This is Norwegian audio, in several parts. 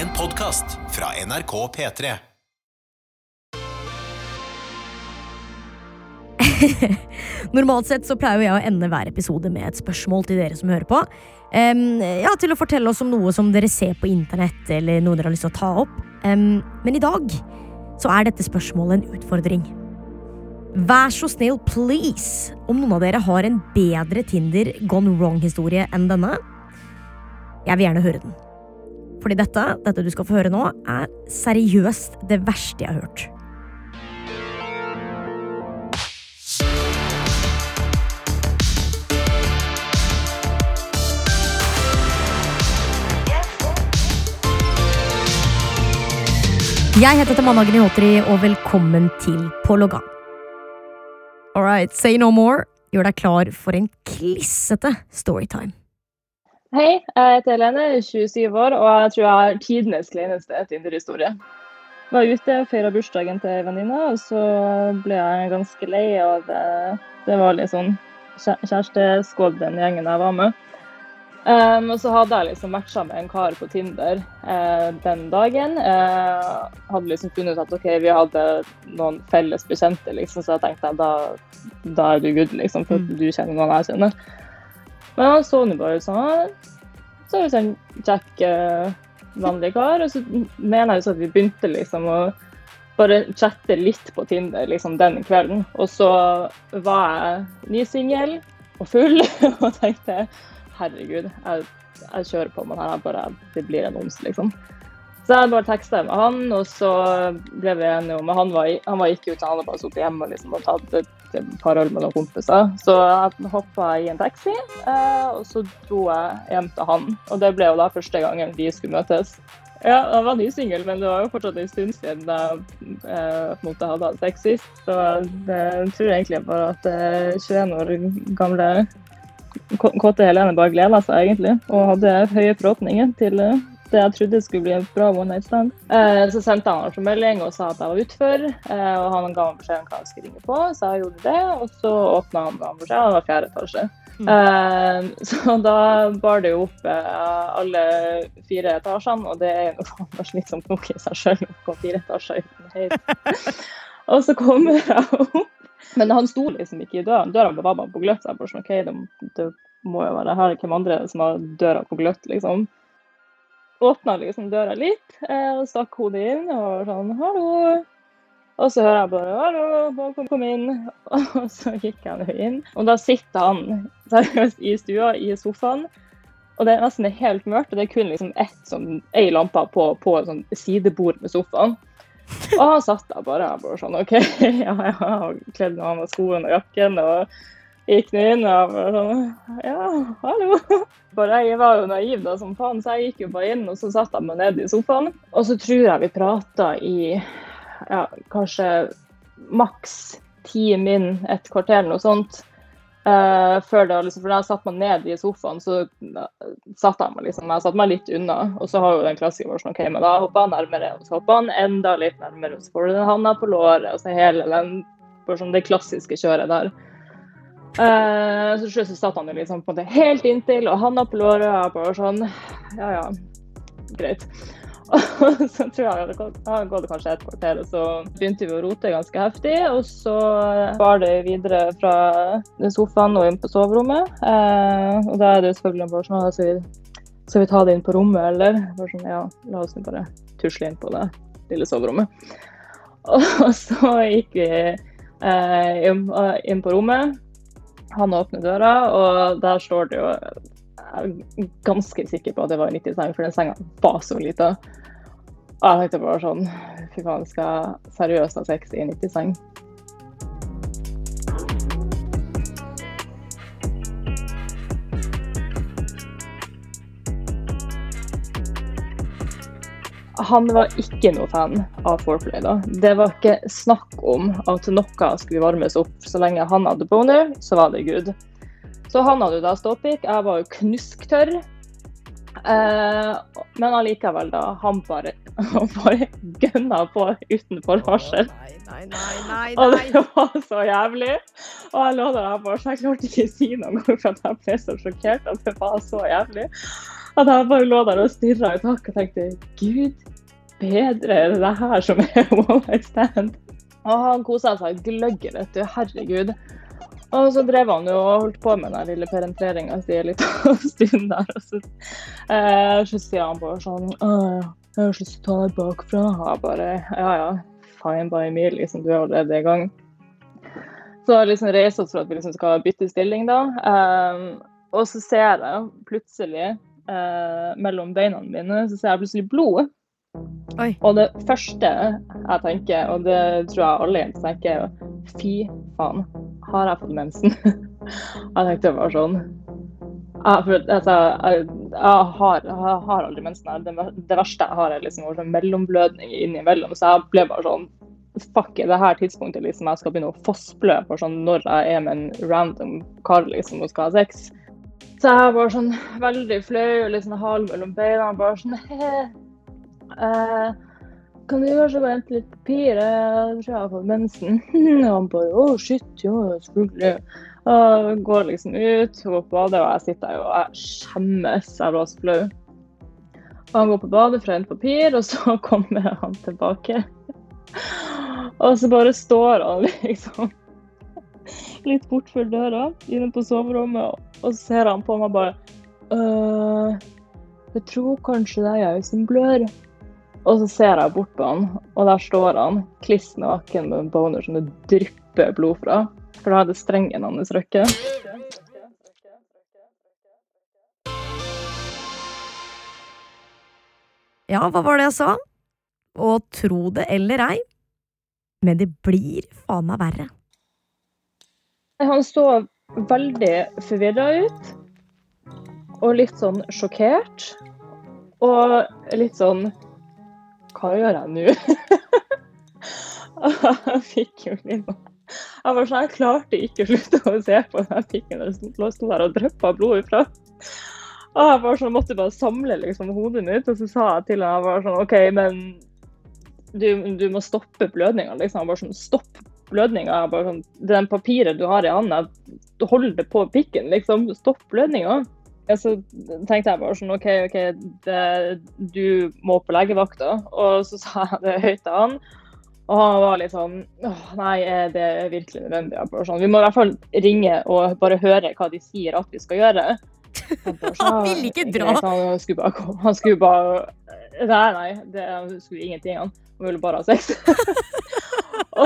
En podkast fra NRK P3. Normalt sett så pleier jeg å ende hver episode med et spørsmål til dere som hører på. Um, ja, Til å fortelle oss om noe som dere ser på internett, eller noe dere har lyst til å ta opp. Um, men i dag så er dette spørsmålet en utfordring. Vær så snill, please, om noen av dere har en bedre Tinder gone wrong-historie enn denne. Jeg vil gjerne høre den. Fordi dette, dette du skal få høre nå, er seriøst det verste jeg har hørt. Jeg heter Tamanna Gnihotri, og velkommen til På loggan. All right, say no more. Gjør deg klar for en klissete storytime. Hei, jeg heter Helene, 27 år, og jeg tror jeg har tidenes kleineste Tinder-historie. Var ute og feira bursdagen til ei venninne, og så ble jeg ganske lei av det. Det var litt sånn kjæ- kjæresteskål den gjengen jeg var med. Um, og så hadde jeg liksom matcha med en kar på Tinder uh, den dagen. Uh, hadde liksom funnet ut at OK, vi hadde noen felles bekjente, liksom, så jeg tenkte da, da er du good, liksom, for Mm. du kjenner noen jeg kjenner. Men han så nå bare som så ut som en kjekk, eh, vanlig kar. Og så mener jeg så at vi begynte liksom å bare chatte litt på Tinder liksom den kvelden. Og så var jeg ny singel og full og tenkte herregud, jeg, jeg kjører på med det her. Bare, det blir en ons, liksom. Så jeg bare teksta med han, og så ble vi enige om Han var, han var ikke ute, han hadde bare sittet hjemme liksom, og tatt et, par øl noen kompiser. Så jeg hoppa i en taxi, eh, og så dro jeg hjem til han. Og det ble jo da første gangen vi skulle møtes. Ja, jeg var ny singel, men det var jo fortsatt en stund siden jeg eh, på en måte hadde hatt sex sist. Så det jeg tror egentlig bare at eh, 21 år gamle kåte Helene bare gleda seg, egentlig. Og hadde høye forhåpninger til eh, det jeg trodde skulle bli en bra one night stand. Eh, så sendte han en melding og sa at jeg var utfor, eh, og han ga meg beskjed om hva jeg skulle ringe på, så jeg gjorde det. Og så åpna han beskjed, og det var fjerde etasje. Mm. så da bar det jo opp eh, alle fire etasjene, og det er jo noe faen meg slitsomt nok i seg sjøl å gå fire etasjer uten heis. og så kommer jeg opp, men han sto liksom ikke i døren. Døra var bare på gløtt. Så jeg bare sånn, OK, det, det må jo være her. Hvem andre som har døra på gløtt, liksom? Åpna liksom døra litt eh, og stakk hodet inn og sånn hallo. Og så hører jeg bare 'hallo, kom, kom inn'. Og så gikk jeg nå inn. Og da sitter han seriøst i stua, i sofaen. Og det er nesten helt mørkt, og det er kun liksom ett sånn, lampe på, på et sånn sidebord med sofaen. Og han satt der bare, jeg bare sånn OK, ja, ja. Og kledde av meg skoene og jakken og gikk nå inn og sånn Ja, hallo. Bare jeg var jo naiv da som faen, så jeg gikk jo bare inn, og så satt jeg meg ned i sofaen. Og så tror jeg vi prata i ja, kanskje maks ti min, et kvarter eller noe sånt. Uh, før det, liksom, for da jeg satte meg ned i sofaen, så satte jeg meg liksom, jeg satte meg litt unna. Og så har jo den klassikeren vår sånn, OK, men da hopper jeg nærmere, og så hopper han enda litt nærmere, og så får du den handa på låret, og så hele den, sånn det klassiske kjøret der. Eh, så til slutt satt han liksom på det helt inntil, og handa på låret, og bare sånn Ja, ja, greit. Og så tror jeg det gått kanskje et kvarter, og så begynte vi å rote ganske heftig. Og så bar det videre fra sofaen og inn på soverommet. Eh, og da er det selvfølgelig bare sånn skal vi, skal vi ta det inn på rommet, eller? Bare sånn, ja, la oss bare tusle inn på det lille soverommet. Og så gikk vi eh, inn på rommet. Han åpner døra, og der står det jo Jeg er ganske sikker på at det var en 90-seng, for den senga var så lita. Og jeg tenkte bare sånn Fy faen, skal seriøst ha sex i en 90-seng? Han var ikke noe fan av foreplay. da. Det var ikke snakk om at noe skulle varmes opp. Så lenge han hadde boner, så var det good. Så han hadde jo da ståpikk. Jeg var jo knusktørr. Eh, men allikevel, da. Han bare, han bare gønna på uten forvarsel. Nei, nei, nei, nei, Og det var så jævlig. Og jeg lå der jeg bare, så jeg klarte ikke å si noe, for jeg ble så sjokkert at det var så jævlig. At jeg bare lå der og stirra i taket og tenkte gud bedre er det her som er one night stand. Og han kosa seg gløgg, vet du. Herregud. Og så drev han jo og holdt på med den lille perentreringa si en liten stund der. Og så, eh, så sier han bare sånn «Åh, Jeg har så lyst til å ta deg bakfra. Og jeg bare Ja ja, fine by me, liksom. Du er allerede i gang. Så liksom reiser oss for at vi liksom skal bytte stilling, da. Um, og så ser jeg plutselig eh, mellom beina mine så ser jeg plutselig blod. Oi. Og det første jeg tenker, og det tror jeg alle jenter tenker, er fy faen, har jeg fått mensen? jeg tenkte bare sånn jeg, for, altså, jeg, jeg, har, jeg har aldri mensen. Det, det verste jeg har, er liksom sånn mellomblødning innimellom. Så jeg ble bare sånn Fuck, det her tidspunktet liksom, jeg skal begynne å fossblø for sånn når jeg er med en random kar liksom, og skal ha sex. Så jeg var sånn veldig flau og litt sånn hal mellom beina. Bare sånn eh, Kan du kanskje bare hente litt papir? Jeg tror jeg har fått mensen. Og han bare Å, oh, shit, ja, selvfølgelig. Og går liksom ut, går på badet, og jeg sitter der og jeg skjemmes. Jeg var så flau. Og han går på badet for å hente papir, og så kommer han tilbake. Og så bare står han liksom litt bortfor døra inne på soverommet, og så ser han på meg bare øh, Jeg tror kanskje det er jeg som blør. Og så ser jeg bort på han, og der står han kliss naken med en boner som det drypper blod fra. For da hadde strengen hans røkket. Ja, hva var det jeg sa? Og tro det eller ei, men det blir faen meg verre. Han så veldig forvirra ut. Og litt sånn sjokkert. Og litt sånn Hva gjør jeg nå? jeg fikk jo litt Jeg var sånn, jeg klarte ikke å slutte å se på den fikk en sto der og dryppa blod ifra. Og jeg var sånn, måtte bare samle liksom, hodet mitt, og så sa jeg til ham jeg var sånn, OK, men du, du må stoppe blødninga. Liksom. Jeg bare sånn, stopp blødninga. Sånn, den papiret du har i handa, hold det på pikken, liksom. Stopp blødninga. Så tenkte jeg bare sånn OK, OK, det, du må på legevakta. Og så sa jeg det høyt til han. Og han var litt sånn åh, Nei, det er virkelig nødvendig. Sånn, vi må i hvert fall ringe og bare høre hva de sier at vi skal gjøre. Han ville ikke dra. Han skulle bare, han skulle bare Nei, nei, det, han skulle ingenting. Han, han ville bare ha sex.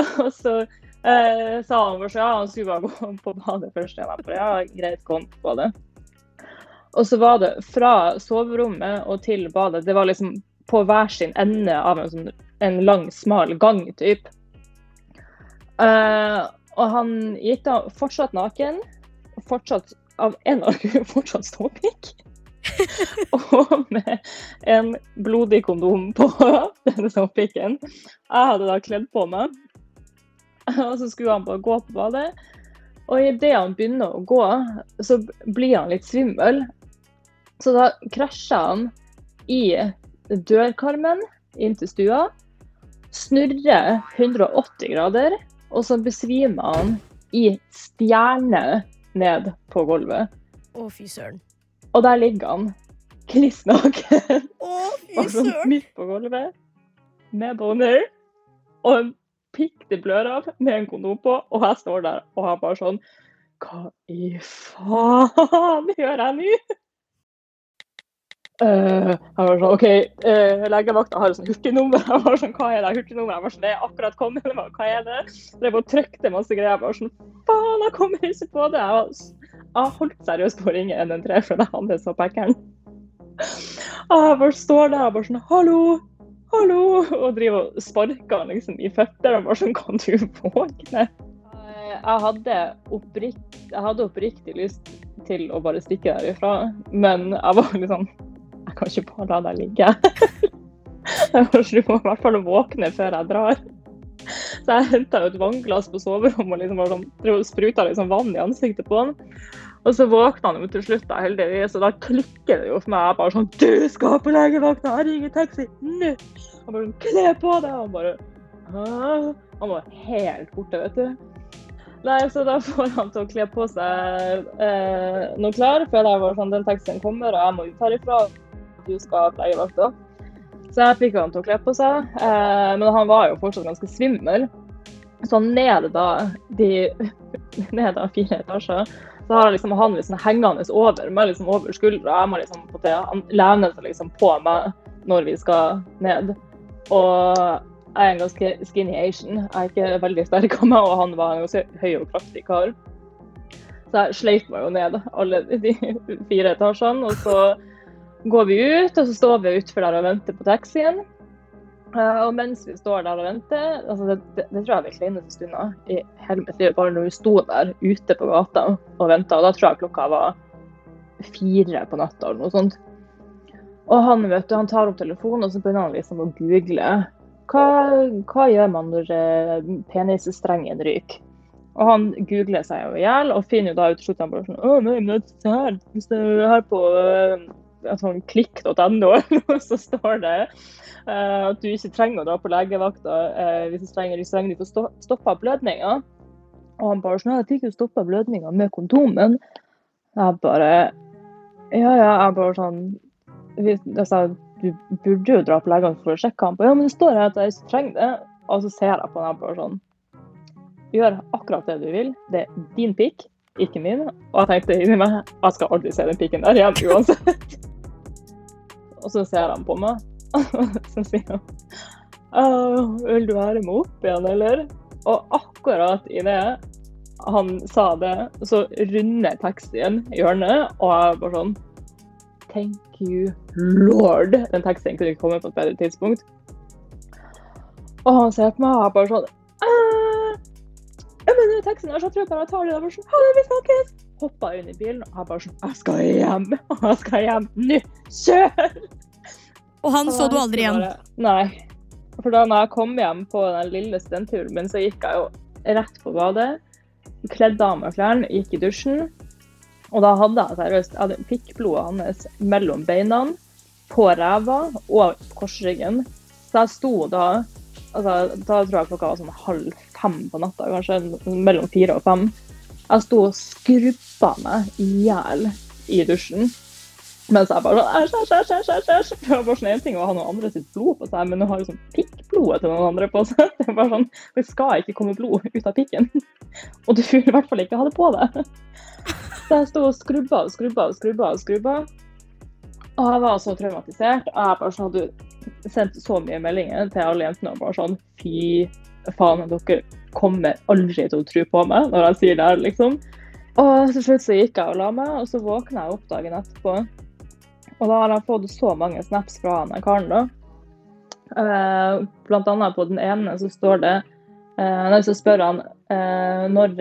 og så eh, sa han for seg ja, han skulle bare gå på badet først. Jeg bare, ja, greit, kom på badet. Og så var det fra soverommet og til badet. Det var liksom på hver sin ende av en, sånn, en lang, smal gang, typ. Eh, og han gikk da fortsatt naken. Fortsatt av en annen grunn fortsatt ståpikk. og med en blodig kondom på denne ståpikken. Jeg hadde da kledd på meg. Og så skulle han bare gå på badet. Og idet han begynner å gå, så blir han litt svimmel. Så da krasjer han i dørkarmen inn til stua. Snurrer 180 grader, og så besvimer han i stjerne ned på gulvet. Å, fy søren. Og der ligger han kliss naken. Å, fy søren. midt på gulvet med boner. Og en pikk det blør av med en kondom på, og jeg står der og har bare sånn Hva i faen gjør jeg nå? Uh, jeg var sånn, OK, uh, legevakta har et sånn hurtignummer. Jeg var sånn, Hva er det hurtignummeret? Jeg var sånn, Det er akkurat kommet. Hva er det? Jeg bare trykte masse greier. Jeg var sånn Faen, jeg kommer ikke på det. Jeg, var, jeg holdt seriøst på å ringe 113, fordi jeg hadde så packeren. Og jeg bare står der og bare sånn Hallo! Hallo! Og driver og sparker liksom i føtter. Og bare sånn Kan du våkne? Jeg hadde, opprikt, jeg hadde oppriktig lyst til å bare stikke derifra, men jeg var liksom Jeg kan ikke bare la deg ligge. Du må i hvert fall våkne før jeg drar. Så jeg henta et vannglass på soverommet og liksom sånn, og spruta liksom vann i ansiktet på han. Og så våkna han jo til slutt, da, heldigvis, og da klikker det jo for meg. Jeg bare sånn Du skal på legevakta! Jeg ringer taxi nå! Han bare sånn Kle på deg! Han bare? Han var helt borte, vet du. Nei, så da får han til å kle på seg eh, noe klær, for jeg var sånn, den taxien kommer, og jeg må ut herifra. Du skal på legevakta. Så jeg fikk han til å kle på seg, eh, men han var jo fortsatt ganske svimmel. Så ned da de ned da fire etasjer, så har liksom han liksom hengende over meg liksom over skuldra. Jeg må liksom på Han lener seg liksom på meg når vi skal ned. Og jeg er en ganske skinny Asian. Jeg er ikke veldig sterk av meg, og han var en ganske høy og kraftig kar. Så jeg sleit meg jo ned alle de fire etasjene. Og så går vi ut, og så står vi utfor der og venter på taxien. Eh, og mens vi står der og venter altså det, det, det tror jeg er den kleineste stunda i hele mitt liv. Bare når vi sto der ute på gata og venta. Da tror jeg klokka var fire på natta eller noe sånt. Og han vet du, han tar opp telefonen og så begynner han liksom å google. Hva, hva gjør man når eh, penisstrengen ryker? Og han googler seg jo i hjel og finner jo da ut til slutt han bare sånn Å nei, men se her. Hvis det er her på uh, sånn klikk.no, så står det uh, at du ikke trenger å dra på legevakta uh, hvis du trenger, du trenger å få stoppa blødninga. Og han bare sånn Jeg fikk jo stoppa blødninga med kondomen. Jeg bare Ja, ja. Jeg bare sånn jeg sa du burde jo dra på legene for å sjekke han på. Ja, men det står her at jeg ikke trenger det. Og så ser jeg på han bare sånn Gjør akkurat det du vil. Det er din pikk, ikke min. Og jeg tenkte inni meg jeg skal aldri se den pikken der igjen uansett. Og så ser han på meg, så sier han Vil du være med opp igjen, eller? Og akkurat i det han sa det, så runder taxien hjørnet, og jeg bare sånn Thank you lord. Den teksten kunne ikke komme på et bedre tidspunkt. Og han ser på meg og er bare sånn Jeg mener teksten her, så tror jeg tar det. der. sånn, ha det, vi snakkes! Hoppa inn i bilen og jeg bare sånn Jeg skal hjem! Jeg skal hjem nå! Kjør! Og han så du aldri igjen? Nei. For da jeg kom hjem på den lille studentturen min, så gikk jeg jo rett på badet. Kledde av meg klærne, gikk i dusjen. Og da hadde jeg seriøst jeg pikkblodet hans mellom beina, på ræva og korsryggen. Så jeg sto da altså, Da tror jeg klokka var sånn halv fem på natta, kanskje mellom fire og fem. Jeg sto og skrubba meg i hjel i dusjen. Mens jeg bare sånn æsj, æsj, æsj, æsj, æsj. Det var bare sånn en ting å ha noen andre sitt blod på seg, men å ha liksom pikkblodet til noen andre på seg Det er bare sånn, det skal ikke komme blod ut av pikken. Og du vil i hvert fall ikke ha det på deg. Så jeg sto og skrubba og skrubba og skrubba. Og skrubba. Og jeg var så traumatisert. Og jeg bare sånn hadde sendt så mye meldinger til alle jentene og bare sånn Fy faen, dere kommer aldri til å tro på meg når jeg sier det her, liksom. Og til slutt så gikk jeg og la meg, og så våkna jeg opp dagen etterpå. Og da har jeg fått så mange snaps fra han karen, da. Uh, blant annet på den ene så står det uh, Så spør han uh, når,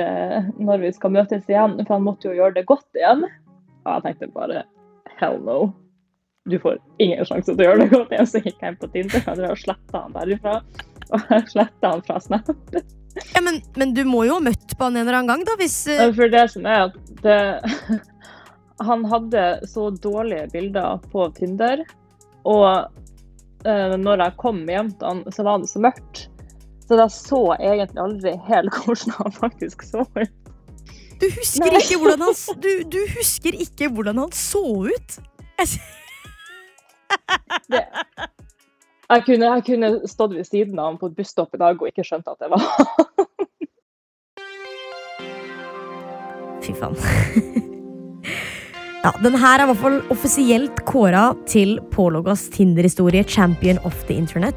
når, vi skal møtes igjen, for han måtte jo gjøre det godt igjen. Og jeg tenkte bare hell no. Du får ingen sjanse til å gjøre det godt igjen. Så gikk jeg inn på Tinder og sletta han derifra. Og sletta han fra Snap. Ja, men, men, du må jo ha møtt på han en eller annen gang, da? Hvis For det som er at det han hadde så dårlige bilder på Tinder. Og uh, når jeg kom hjem til han, så var det så mørkt. Så jeg så egentlig aldri helt hvordan han faktisk så ut. Du husker, ikke hvordan, han, du, du husker ikke hvordan han så ut? det, jeg, kunne, jeg kunne stått ved siden av ham på et busstopp i dag og ikke skjønt at det var Fy faen. Ja, den her er i hvert fall offisielt kåra til Påloggas Tinder-historie Champion of the Internet.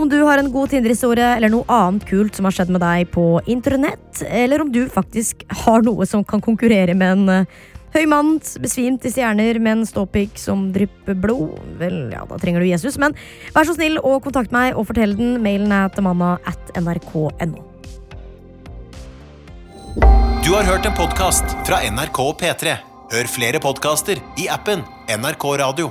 Om du har en god Tinder-historie eller noe annet kult som har skjedd med deg på internett, eller om du faktisk har noe som kan konkurrere med en høy mann besvimt i stjerner med en ståpikk som drypper blod, vel, ja, da trenger du Jesus, men vær så snill å kontakte meg og fortell den. Mailen er til manna at nrk.no. Du har hørt en podkast fra NRK og P3. Hør flere podkaster i appen NRK Radio.